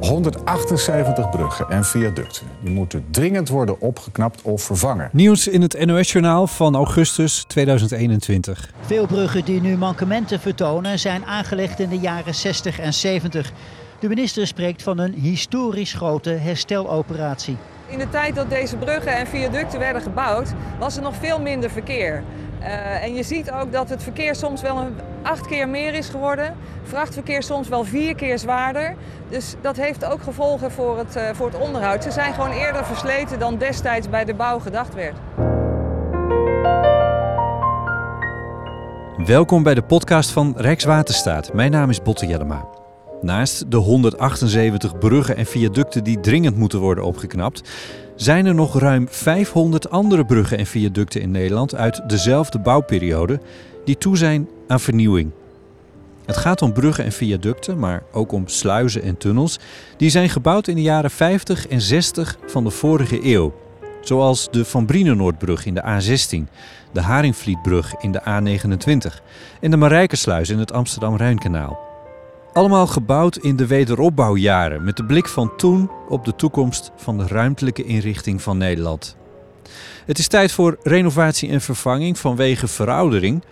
178 bruggen en viaducten die moeten dringend worden opgeknapt of vervangen. Nieuws in het NOS-journaal van augustus 2021. Veel bruggen die nu mankementen vertonen zijn aangelegd in de jaren 60 en 70. De minister spreekt van een historisch grote hersteloperatie. In de tijd dat deze bruggen en viaducten werden gebouwd, was er nog veel minder verkeer. Uh, en je ziet ook dat het verkeer soms wel een acht keer meer is geworden. Vrachtverkeer soms wel vier keer zwaarder. Dus dat heeft ook gevolgen voor het, uh, voor het onderhoud. Ze zijn gewoon eerder versleten dan destijds bij de bouw gedacht werd. Welkom bij de podcast van Rijkswaterstaat. Mijn naam is Botte Jellema. Naast de 178 bruggen en viaducten die dringend moeten worden opgeknapt, zijn er nog ruim 500 andere bruggen en viaducten in Nederland uit dezelfde bouwperiode die toe zijn aan vernieuwing. Het gaat om bruggen en viaducten, maar ook om sluizen en tunnels. Die zijn gebouwd in de jaren 50 en 60 van de vorige eeuw. Zoals de Van Brienenoordbrug in de A16, de Haringvlietbrug in de A29 en de Marijkersluis in het Amsterdam-Rijnkanaal. Allemaal gebouwd in de wederopbouwjaren met de blik van toen op de toekomst van de ruimtelijke inrichting van Nederland. Het is tijd voor renovatie en vervanging vanwege veroudering,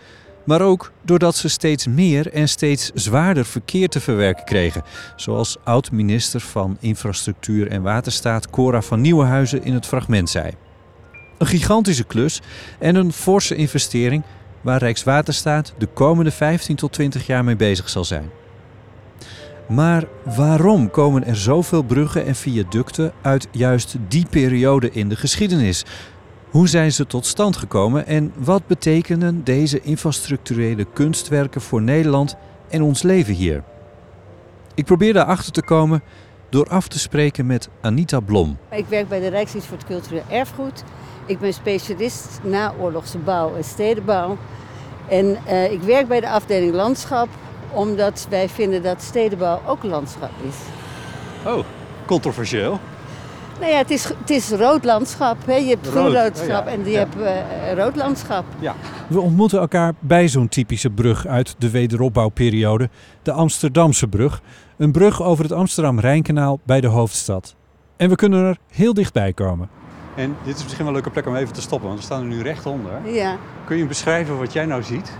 maar ook doordat ze steeds meer en steeds zwaarder verkeer te verwerken kregen, zoals oud-minister van Infrastructuur en Waterstaat Cora van Nieuwenhuizen in het fragment zei. Een gigantische klus en een forse investering waar Rijkswaterstaat de komende 15 tot 20 jaar mee bezig zal zijn. Maar waarom komen er zoveel bruggen en viaducten uit juist die periode in de geschiedenis? Hoe zijn ze tot stand gekomen en wat betekenen deze infrastructurele kunstwerken voor Nederland en ons leven hier? Ik probeer daarachter te komen door af te spreken met Anita Blom. Ik werk bij de Rijksdienst voor het Cultureel Erfgoed. Ik ben specialist naoorlogse bouw en stedenbouw. En uh, ik werk bij de afdeling landschap omdat wij vinden dat stedenbouw ook landschap is. Oh, controversieel. Nou ja, het is, het is rood landschap. Hè. Je hebt groen landschap oh, en je hebt uh, rood landschap. Ja. We ontmoeten elkaar bij zo'n typische brug uit de wederopbouwperiode, de Amsterdamse brug. Een brug over het Amsterdam-Rijnkanaal bij de hoofdstad. En we kunnen er heel dichtbij komen. En dit is misschien wel een leuke plek om even te stoppen, want we staan er nu recht onder. Ja. Kun je beschrijven wat jij nou ziet?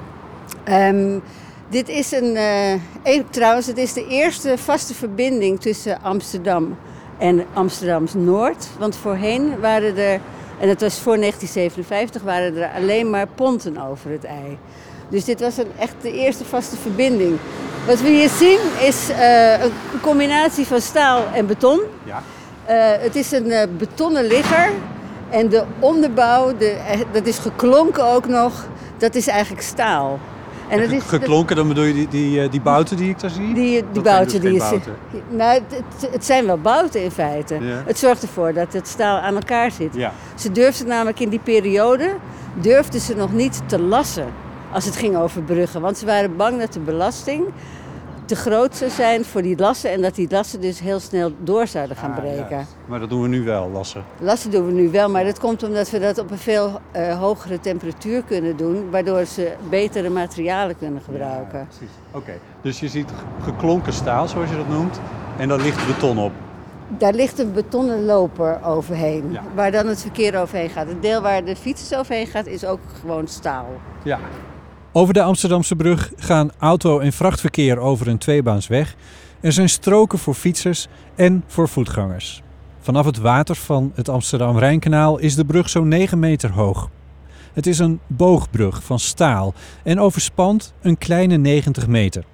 Um, dit is een, uh, trouwens, het is de eerste vaste verbinding tussen Amsterdam en Amsterdams Noord. Want voorheen waren er, en het was voor 1957, waren er alleen maar ponten over het ei. Dus dit was een, echt de eerste vaste verbinding. Wat we hier zien is uh, een combinatie van staal en beton. Ja. Uh, het is een betonnen ligger. En de onderbouw, de, dat is geklonken ook nog, dat is eigenlijk staal. En is, geklonken, dan bedoel je die, die, eh, die bouten die ik daar zie? Die, die bouten dus die je ziet. Nou, het, het, zijn wel bouten in feite. Het zorgt ervoor dat het staal aan elkaar zit. Ja. Ze durfden namelijk in die periode durfden ze nog niet te lassen als het ging over bruggen. Want ze waren bang dat de belasting te groot zou zijn voor die lassen en dat die lassen dus heel snel door zouden gaan ah, breken. Maar dat doen we nu wel, lassen? Lassen doen we nu wel, maar dat komt omdat we dat op een veel uh, hogere temperatuur kunnen doen, waardoor ze betere materialen kunnen gebruiken. Ja, precies. Oké, dus je ziet geklonken staal, zoals je dat noemt, en daar ligt beton op. Daar ligt een betonnen loper overheen, waar dan het verkeer overheen gaat. Het deel waar de fietsers overheen gaat is ook gewoon staal. Ja, over de Amsterdamse brug gaan auto- en vrachtverkeer over een tweebaansweg. Er zijn stroken voor fietsers en voor voetgangers. Vanaf het water van het Amsterdam-Rijnkanaal is de brug zo'n 9 meter hoog. Het is een boogbrug van staal en overspant een kleine 90 meter.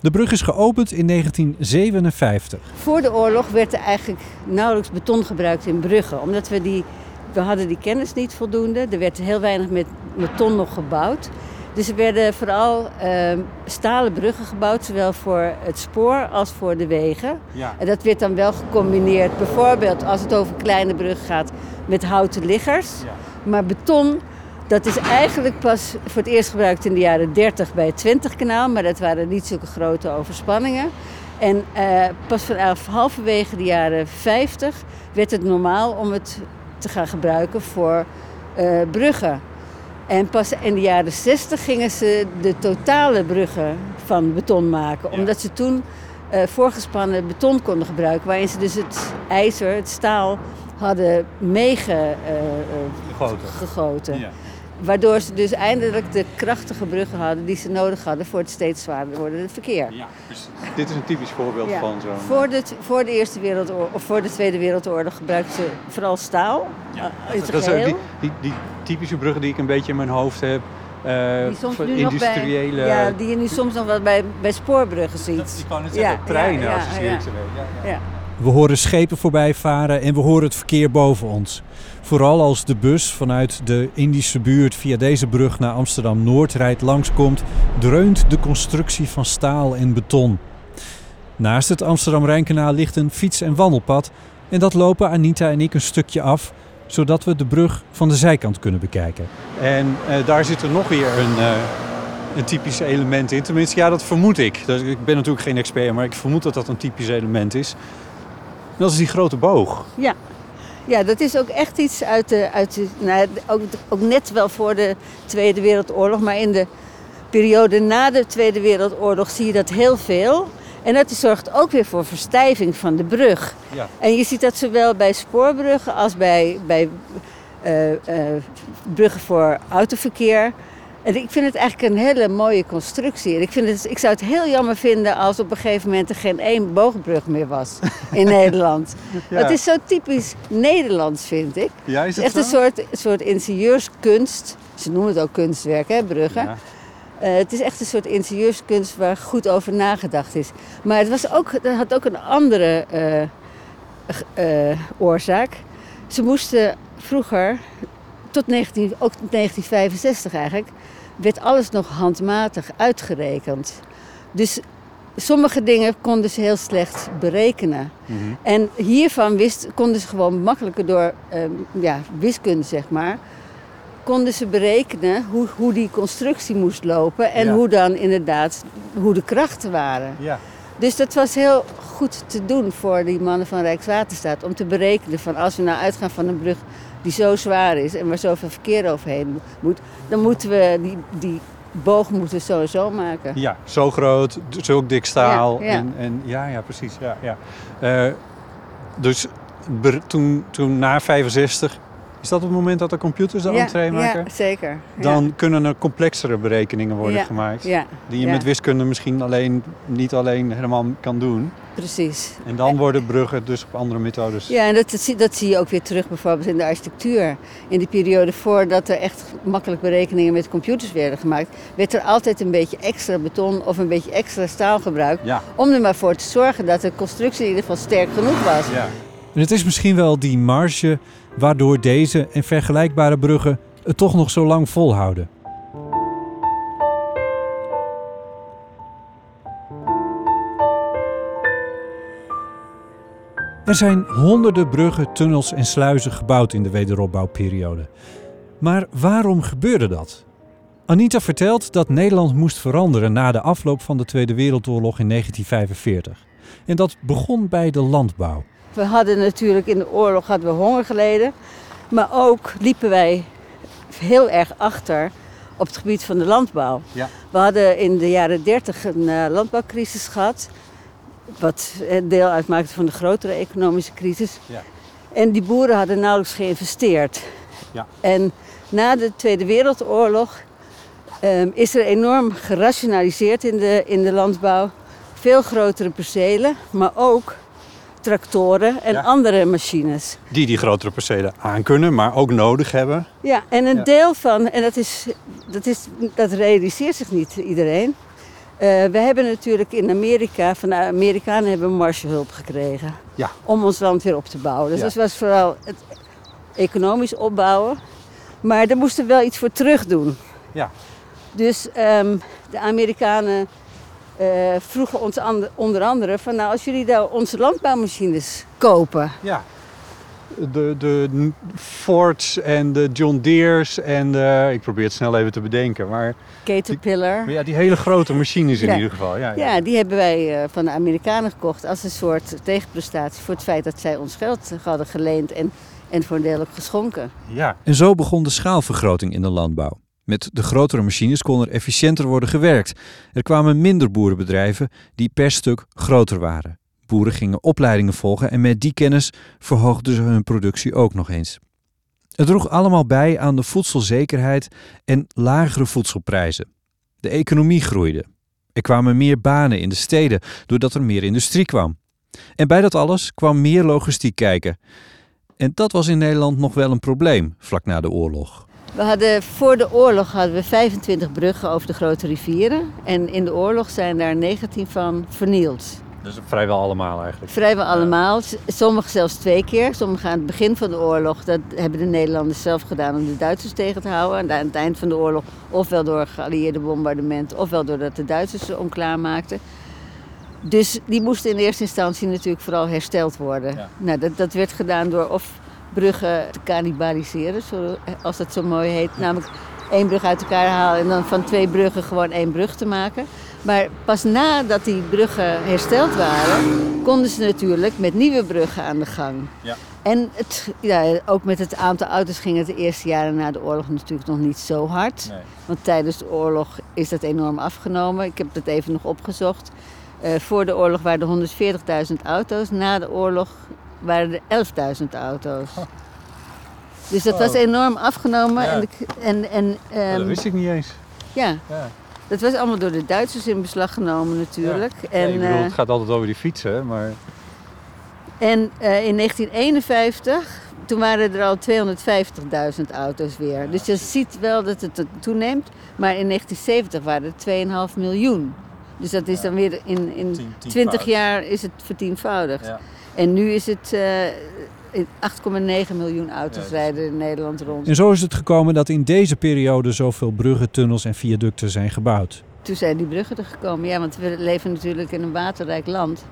De brug is geopend in 1957. Voor de oorlog werd er eigenlijk nauwelijks beton gebruikt in bruggen, omdat we die we hadden die kennis niet voldoende. Er werd heel weinig met beton nog gebouwd. Dus er werden vooral uh, stalen bruggen gebouwd, zowel voor het spoor als voor de wegen. Ja. En dat werd dan wel gecombineerd, bijvoorbeeld als het over kleine bruggen gaat, met houten liggers. Ja. Maar beton, dat is eigenlijk pas voor het eerst gebruikt in de jaren 30 bij het 20 kanaal, maar dat waren niet zulke grote overspanningen. En uh, pas vanaf halverwege de jaren 50 werd het normaal om het te gaan gebruiken voor uh, bruggen. En pas in de jaren 60 gingen ze de totale bruggen van beton maken. Omdat ze toen eh, voorgespannen beton konden gebruiken. Waarin ze dus het ijzer, het staal, hadden meegegoten. gegoten. Ja. Waardoor ze dus eindelijk de krachtige bruggen hadden die ze nodig hadden voor het steeds zwaarder wordende verkeer. Ja, precies. Dit is een typisch voorbeeld Ja. van zo'n... Voor de, voor de Eerste Wereldoorlog of voor de Tweede Wereldoorlog gebruikten ze vooral staal. Ja, eh, dat, dat is ook die, die, die typische bruggen die ik een beetje in mijn hoofd heb. eh, Die soms nu nog bij, industriële... ja, die je nu soms nog wel bij, bij spoorbruggen ziet. Ik kan het zeggen, treinen ja. ik ze. Ja, ja. We horen schepen voorbij varen en we horen het verkeer boven ons. Vooral als de bus vanuit de Indische buurt via deze brug naar Amsterdam-Noord rijdt langskomt, dreunt de constructie van staal en beton. Naast het Amsterdam-Rijnkanaal ligt een fiets- en wandelpad en dat lopen Anita en ik een stukje af, zodat we de brug van de zijkant kunnen bekijken. En eh, daar zit er nog weer een, eh, een typisch element in. Tenminste, ja, dat vermoed ik. Ik ben natuurlijk geen expert, maar ik vermoed dat dat een typisch element is. Dat is die grote boog. Ja. ja, dat is ook echt iets uit de. Uit de nou, ook, ook net wel voor de Tweede Wereldoorlog, maar in de periode na de Tweede Wereldoorlog zie je dat heel veel. En dat zorgt ook weer voor verstijving van de brug. Ja. En je ziet dat zowel bij spoorbruggen als bij, bij eh, eh, bruggen voor autoverkeer. En ik vind het eigenlijk een hele mooie constructie. Ik, vind het, ik zou het heel jammer vinden als op een gegeven moment er geen één boogbrug meer was in Nederland. Ja. Het is zo typisch Nederlands, vind ik. Ja, is Het is echt een soort, soort ingenieurskunst. Ze noemen het ook kunstwerk, hè, bruggen. Ja. Eh, het is echt een soort ingenieurskunst waar goed over nagedacht is. Maar het, was ook, het had ook een andere eh, eh, oorzaak. Ze moesten vroeger, tot 19, ook tot 1965 eigenlijk, werd alles nog handmatig uitgerekend. Dus sommige dingen konden ze heel slecht berekenen. Mhm. En hiervan wist, konden ze gewoon makkelijker door ehm, ja, wiskunde, zeg maar, konden ze berekenen hoe, hoe die constructie moest lopen en Ja. hoe dan inderdaad, hoe de krachten waren. Ja. Dus dat was heel goed te doen voor die mannen van Rijkswaterstaat. Om te berekenen van als we nou uitgaan van een brug die zo zwaar is en waar zoveel verkeer overheen moet, dan moeten we die, die boog moeten we zo maken. ja, zo groot, zo dik staal. Ja, ja. En, en, ja, ja, precies. Ja, ja. Eh, dus toen, toen na 65, is dat het moment dat de computers de entree maken? ja, zeker. Ja. Dan kunnen er complexere berekeningen worden Ja, gemaakt. Ja, Die je ja, met wiskunde misschien alleen, niet alleen helemaal kan doen. precies. En dan worden bruggen dus op andere methodes. Ja, en dat, dat, zie, dat zie je ook weer terug bijvoorbeeld in de architectuur. In de periode voordat er echt makkelijk berekeningen met computers werden gemaakt, werd er altijd een beetje extra beton of een beetje extra staal gebruikt. Ja. Om er maar voor te zorgen dat de constructie in ieder geval sterk genoeg was. Ja. En het is misschien wel die marge waardoor deze en vergelijkbare bruggen het toch nog zo lang volhouden. Er zijn honderden bruggen, tunnels en sluizen gebouwd in de wederopbouwperiode. Maar waarom gebeurde dat? Anita vertelt dat Nederland moest veranderen na de afloop van de Tweede Wereldoorlog in 1945. En dat begon bij de landbouw. We hadden natuurlijk in de oorlog hadden we honger geleden. Maar ook liepen wij heel erg achter op het gebied van de landbouw. Ja. We hadden in de jaren 30 een eh, landbouwcrisis gehad. Wat een deel uitmaakte van de grotere economische crisis. Ja. En die boeren hadden nauwelijks geïnvesteerd. Ja. En na de Tweede Wereldoorlog ehm, is er enorm gerationaliseerd in de, in de landbouw. Veel grotere percelen, maar ook tractoren en Ja. andere machines. Die die grotere percelen aankunnen, maar ook nodig hebben. Ja, en een Ja. deel van, en dat, is, dat, is, dat realiseert zich niet iedereen. Eh, we hebben natuurlijk in Amerika, van de Amerikanen hebben we Marshallhulp gekregen. Ja. Om ons land weer op te bouwen. Dus dat was vooral het economisch opbouwen. Maar daar moesten we wel iets voor terug doen. Ja. Dus ehm, de Amerikanen eh, vroegen ons onder andere van nou als jullie nou onze landbouwmachines kopen. Ja. De, de Fords en de John Deere's en de, ik probeer het snel even te bedenken, maar, Caterpillar. maar ja, die hele grote machines in Ja. ieder geval. Ja, ja. Ja, die hebben wij eh, van de Amerikanen gekocht als een soort tegenprestatie voor het feit dat zij ons geld hadden geleend en, en voor een deel ook geschonken. ja. En zo begon de schaalvergroting in de landbouw. Met de grotere machines kon er efficiënter worden gewerkt. Er kwamen minder boerenbedrijven die per stuk groter waren. Boeren gingen opleidingen volgen en met die kennis verhoogden ze hun productie ook nog eens. Het droeg allemaal bij aan de voedselzekerheid en lagere voedselprijzen. De economie groeide. Er kwamen meer banen in de steden doordat er meer industrie kwam. En bij dat alles kwam meer logistiek kijken. En dat was in Nederland nog wel een probleem vlak na de oorlog. We hadden, voor de oorlog hadden we 25 bruggen over de grote rivieren. En in de oorlog zijn daar 19 van vernield. Dus vrijwel allemaal eigenlijk. Vrijwel allemaal. Sommige zelfs twee keer. Sommige aan het begin van de oorlog. Dat hebben de Nederlanders zelf gedaan om de Duitsers tegen te houden. En aan het eind van de oorlog ofwel door geallieerde bombardement... ofwel doordat de Duitsers ze onklaar maakten. Dus die moesten in eerste instantie natuurlijk vooral hersteld worden. Ja. Nou, dat, dat werd gedaan door of bruggen te cannibaliseren, als dat zo mooi heet. Namelijk één brug uit elkaar halen en dan van twee bruggen gewoon één brug te maken. Maar pas nadat die bruggen hersteld waren, konden ze natuurlijk met nieuwe bruggen aan de gang. Ja. En het, ja, ook met het aantal auto's ging het de eerste jaren na de oorlog natuurlijk nog niet zo hard. Nee. Want tijdens de oorlog is dat enorm afgenomen. Ik heb dat even nog opgezocht. Eh, voor de oorlog waren er 140.000 auto's. Na de oorlog waren er 11.000 auto's. Dus dat was enorm afgenomen. Ja. En, de- en, en, ehm, ik niet eens. ja, Ja. dat was allemaal door de Duitsers in beslag genomen natuurlijk. En, eh, het gaat altijd over die fietsen, maar... En eh, in 1951, toen waren er al 250.000 auto's weer. dus je ziet wel dat het toeneemt. Maar in 1970 waren het 2,5 miljoen. Dus dat is dan weer in, in Tien- 20 tienvoudigd. jaar is het vertienvoudigd. En nu is het eh, in 8,9 miljoen auto's rijden in Nederland rond. En zo is het gekomen dat in deze periode zoveel bruggen, tunnels en viaducten zijn gebouwd. Toen zijn die bruggen er gekomen. Ja, want we leven natuurlijk in een waterrijk land.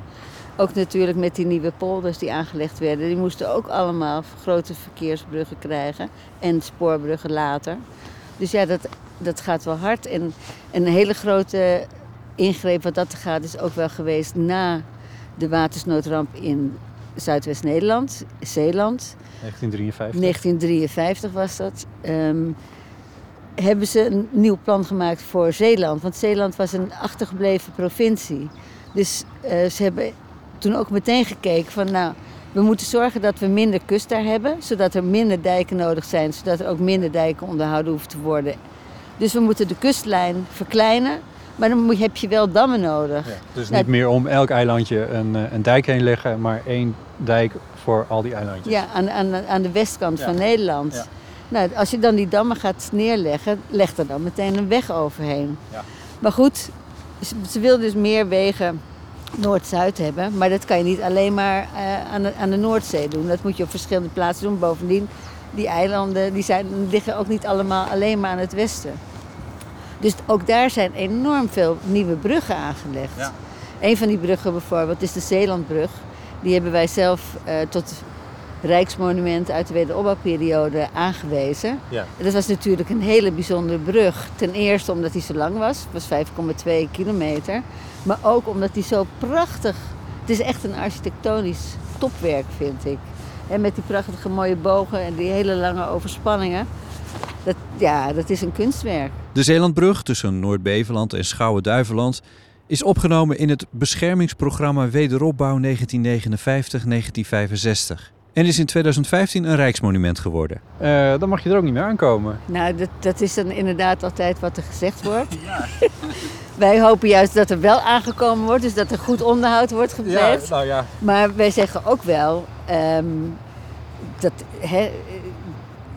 Ook natuurlijk met die nieuwe polders die aangelegd werden. Die moesten ook allemaal grote verkeersbruggen krijgen. En spoorbruggen later. Dus ja, dat, dat gaat wel hard. En een hele grote ingreep wat dat gaat is ook wel geweest na de watersnoodramp in Zuidwest-Nederland, Zeeland. 1953. 1953 was dat. ehm, hebben ze een nieuw plan gemaakt voor Zeeland. Want Zeeland was een achtergebleven provincie. Dus eh, ze hebben toen ook meteen gekeken van nou, we moeten zorgen dat we minder kust daar hebben. Zodat er minder dijken nodig zijn. Zodat er ook minder dijken onderhouden hoeven te worden. Dus we moeten de kustlijn verkleinen. Maar dan moet, heb je wel dammen nodig. Ja, dus Ja. niet meer om elk eilandje een, eh, een dijk heen leggen, maar één dijk voor al die eilandjes. Ja, aan, aan, aan de westkant Ja. van Nederland. Ja. Nou, als je dan die dammen gaat neerleggen, leg er dan meteen een weg overheen. Ja. Maar goed, ze, ze wil dus meer wegen Noord-Zuid hebben. Maar dat kan je niet alleen maar eh, aan, de, aan de Noordzee doen. Dat moet je op verschillende plaatsen doen. Bovendien, die eilanden die zijn, liggen ook niet allemaal alleen maar aan het westen. Dus ook daar zijn enorm veel nieuwe bruggen aangelegd. Ja. Een van die bruggen bijvoorbeeld is de Zeelandbrug. Die hebben wij zelf eh, tot Rijksmonument uit de wederopbouwperiode aangewezen. Ja. Dat was natuurlijk een hele bijzondere brug. Ten eerste omdat hij zo lang was, het was 5,2 kilometer. Maar ook omdat hij zo prachtig... Het is echt een architectonisch topwerk, vind ik. En met die prachtige mooie bogen en die hele lange overspanningen. Dat, ja, dat is een kunstwerk. De Zeelandbrug tussen Noord-Beveland en Schouwen-Duiveland is opgenomen in het beschermingsprogramma Wederopbouw 1959-1965 en is in 2015 een rijksmonument geworden. Eh, dan mag je er ook niet meer aankomen. Nou, dat, dat is dan inderdaad altijd wat er gezegd wordt. Wij hopen juist dat er wel aangekomen wordt, dus dat er goed onderhoud wordt gepleegd. nou ja. Maar wij zeggen ook wel ehm, dat hè,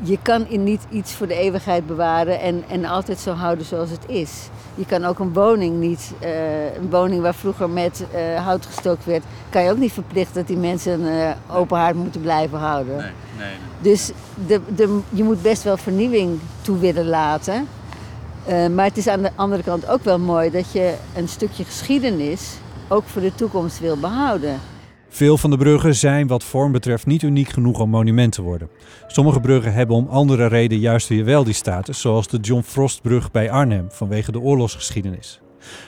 je kan in niet iets voor de eeuwigheid bewaren en, en altijd zo houden zoals het is. Je kan ook een woning niet, eh, een woning waar vroeger met eh, hout gestookt werd, kan je ook niet verplichten dat die mensen een eh, open haard moeten blijven houden. nee, nee. Dus de, de, je moet best wel vernieuwing toe willen laten. Maar het is aan de andere kant ook wel mooi dat je een stukje geschiedenis ook voor de toekomst wil behouden. Veel van de bruggen zijn wat vorm betreft niet uniek genoeg om monument te worden. Sommige bruggen hebben om andere reden juist weer wel die status, zoals de John Frostbrug bij Arnhem vanwege de oorlogsgeschiedenis.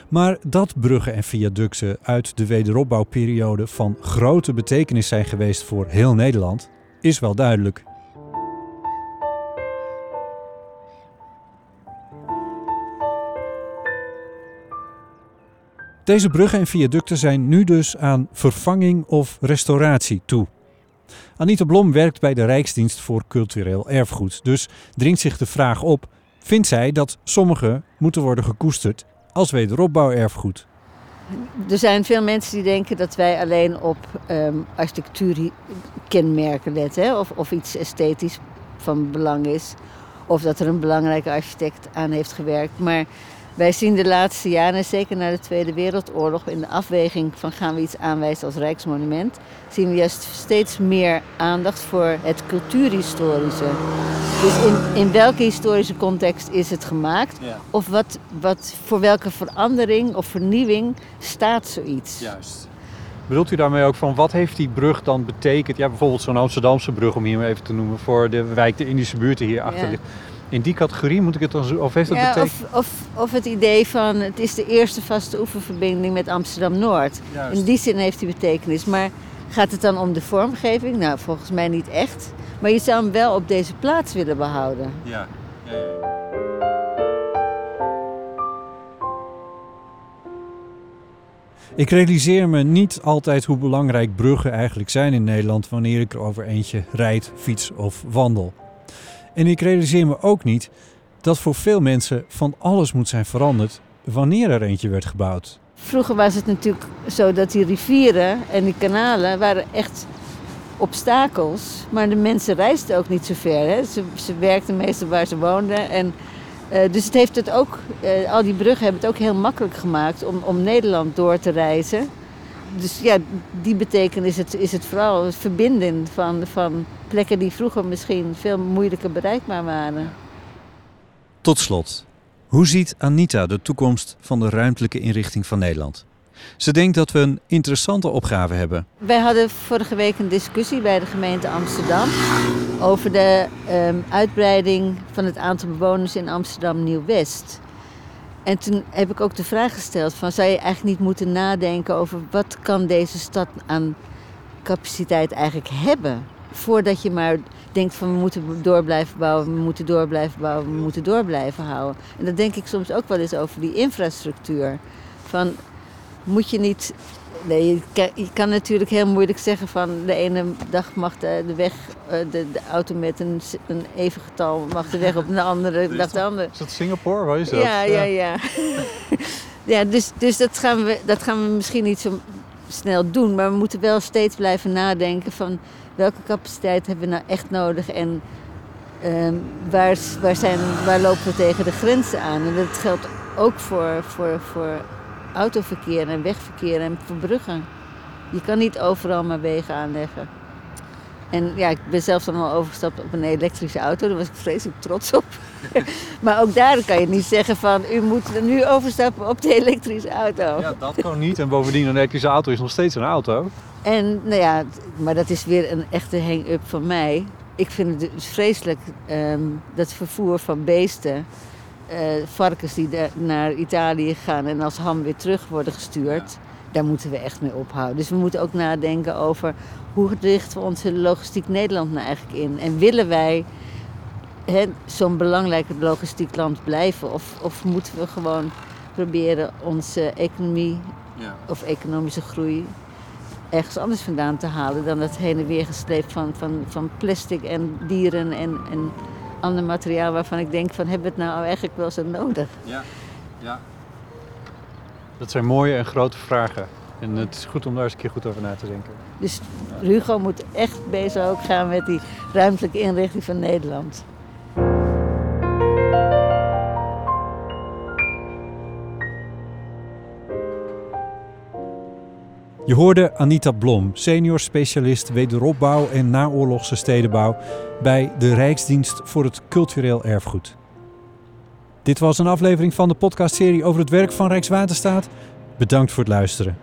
Maar dat bruggen en viaducten uit de wederopbouwperiode van grote betekenis zijn geweest voor heel Nederland, is wel duidelijk. Deze bruggen en viaducten zijn nu dus aan vervanging of restauratie toe. Anita Blom werkt bij de Rijksdienst voor Cultureel Erfgoed, dus dringt zich de vraag op: vindt zij dat sommige moeten worden gekoesterd als wederopbouwerfgoed? Er zijn veel mensen die denken dat wij alleen op um, architectuurkenmerken letten? Of, of iets esthetisch van belang is, of dat er een belangrijke architect aan heeft gewerkt. Maar wij zien de laatste jaren, zeker na de Tweede Wereldoorlog, in de afweging van gaan we iets aanwijzen als Rijksmonument, zien we juist steeds meer aandacht voor het cultuurhistorische. Dus in, in welke historische context is het gemaakt? Of wat, wat, voor welke verandering of vernieuwing staat zoiets? Juist. Bedoelt u daarmee ook van wat heeft die brug dan betekend? Ja, bijvoorbeeld zo'n Amsterdamse brug, om hier maar even te noemen, voor de wijk, de Indische buurten hier achter ligt in die categorie moet ik het dan zo, of heeft dat ja, betekend? Of, of, of, het idee van het is de eerste vaste oefenverbinding met Amsterdam-Noord. In die zin heeft die betekenis. Maar gaat het dan om de vormgeving? Nou, volgens mij niet echt. Maar je zou hem wel op deze plaats willen behouden. Ja. ja, ja. Ik realiseer me niet altijd hoe belangrijk bruggen eigenlijk zijn in Nederland wanneer ik er over eentje rijd, fiets of wandel. En ik realiseer me ook niet dat voor veel mensen van alles moet zijn veranderd wanneer er eentje werd gebouwd. Vroeger was het natuurlijk zo dat die rivieren en die kanalen waren echt obstakels. Maar de mensen reisden ook niet zo ver. Hè? Ze, ze werkten meestal waar ze woonden. En, uh, dus het heeft het ook, uh, al die bruggen hebben het ook heel makkelijk gemaakt om, om Nederland door te reizen. Dus ja, die betekenis is het, is het vooral het verbinden van, van plekken die vroeger misschien veel moeilijker bereikbaar waren. Tot slot, hoe ziet Anita de toekomst van de ruimtelijke inrichting van Nederland? Ze denkt dat we een interessante opgave hebben. Wij hadden vorige week een discussie bij de gemeente Amsterdam over de ehm, uitbreiding van het aantal bewoners in Amsterdam Nieuw-West. En toen heb ik ook de vraag gesteld: van, zou je eigenlijk niet moeten nadenken over wat kan deze stad aan capaciteit eigenlijk hebben? Voordat je maar denkt van we moeten door blijven bouwen, we moeten door blijven bouwen, we moeten door blijven houden. En dat denk ik soms ook wel eens over die infrastructuur. Van moet je niet Nee, je kan, natuurlijk heel moeilijk zeggen van de ene dag mag de, de weg, eh, de, de, auto met een, een even getal mag de weg op de andere dag de andere. Is dat Singapore? Waar is dat? Ja, ja, ja. Ja, dus, dus dat, gaan we, dat gaan we misschien niet zo snel doen. Maar we moeten wel steeds blijven nadenken van welke capaciteit hebben we nou echt nodig en um, waar, waar, zijn, waar lopen we tegen de grenzen aan. En dat geldt ook voor, voor, voor autoverkeer en wegverkeer en verbruggen. Je kan niet overal maar wegen aanleggen. En ja, ik ben zelfs dan al overgestapt op een elektrische auto. Daar was ik vreselijk trots op. maar ook daar kan je niet zeggen van... u moet nu overstappen op de elektrische auto. Ja, dat kan niet. En bovendien, een elektrische auto is nog steeds een auto. En nou ja, maar dat is weer een echte hang-up van mij. Ik vind het dus vreselijk um, dat vervoer van beesten uh, varkens die naar Italië gaan en als ham weer terug worden gestuurd. Daar moeten we echt mee ophouden. Dus we moeten ook nadenken over hoe richten we onze logistiek Nederland nou eigenlijk in? En willen wij zo'n belangrijk logistiek land blijven? Of, of moeten we gewoon proberen onze economie ja. of economische groei ergens anders vandaan te halen dan het heen en weer gesleept van, van, van plastic en dieren en, en ander materiaal waarvan ik denk van hebben we het nou eigenlijk wel zo nodig? Ja, ja. Dat zijn mooie en grote vragen. En het is goed om daar eens een keer goed over na te denken. Dus Hugo moet echt bezig ook gaan met die ruimtelijke inrichting van Nederland. Je hoorde Anita Blom, senior specialist wederopbouw en naoorlogse stedenbouw bij de Rijksdienst voor het Cultureel Erfgoed. Dit was een aflevering van de podcastserie over het werk van Rijkswaterstaat. Bedankt voor het luisteren.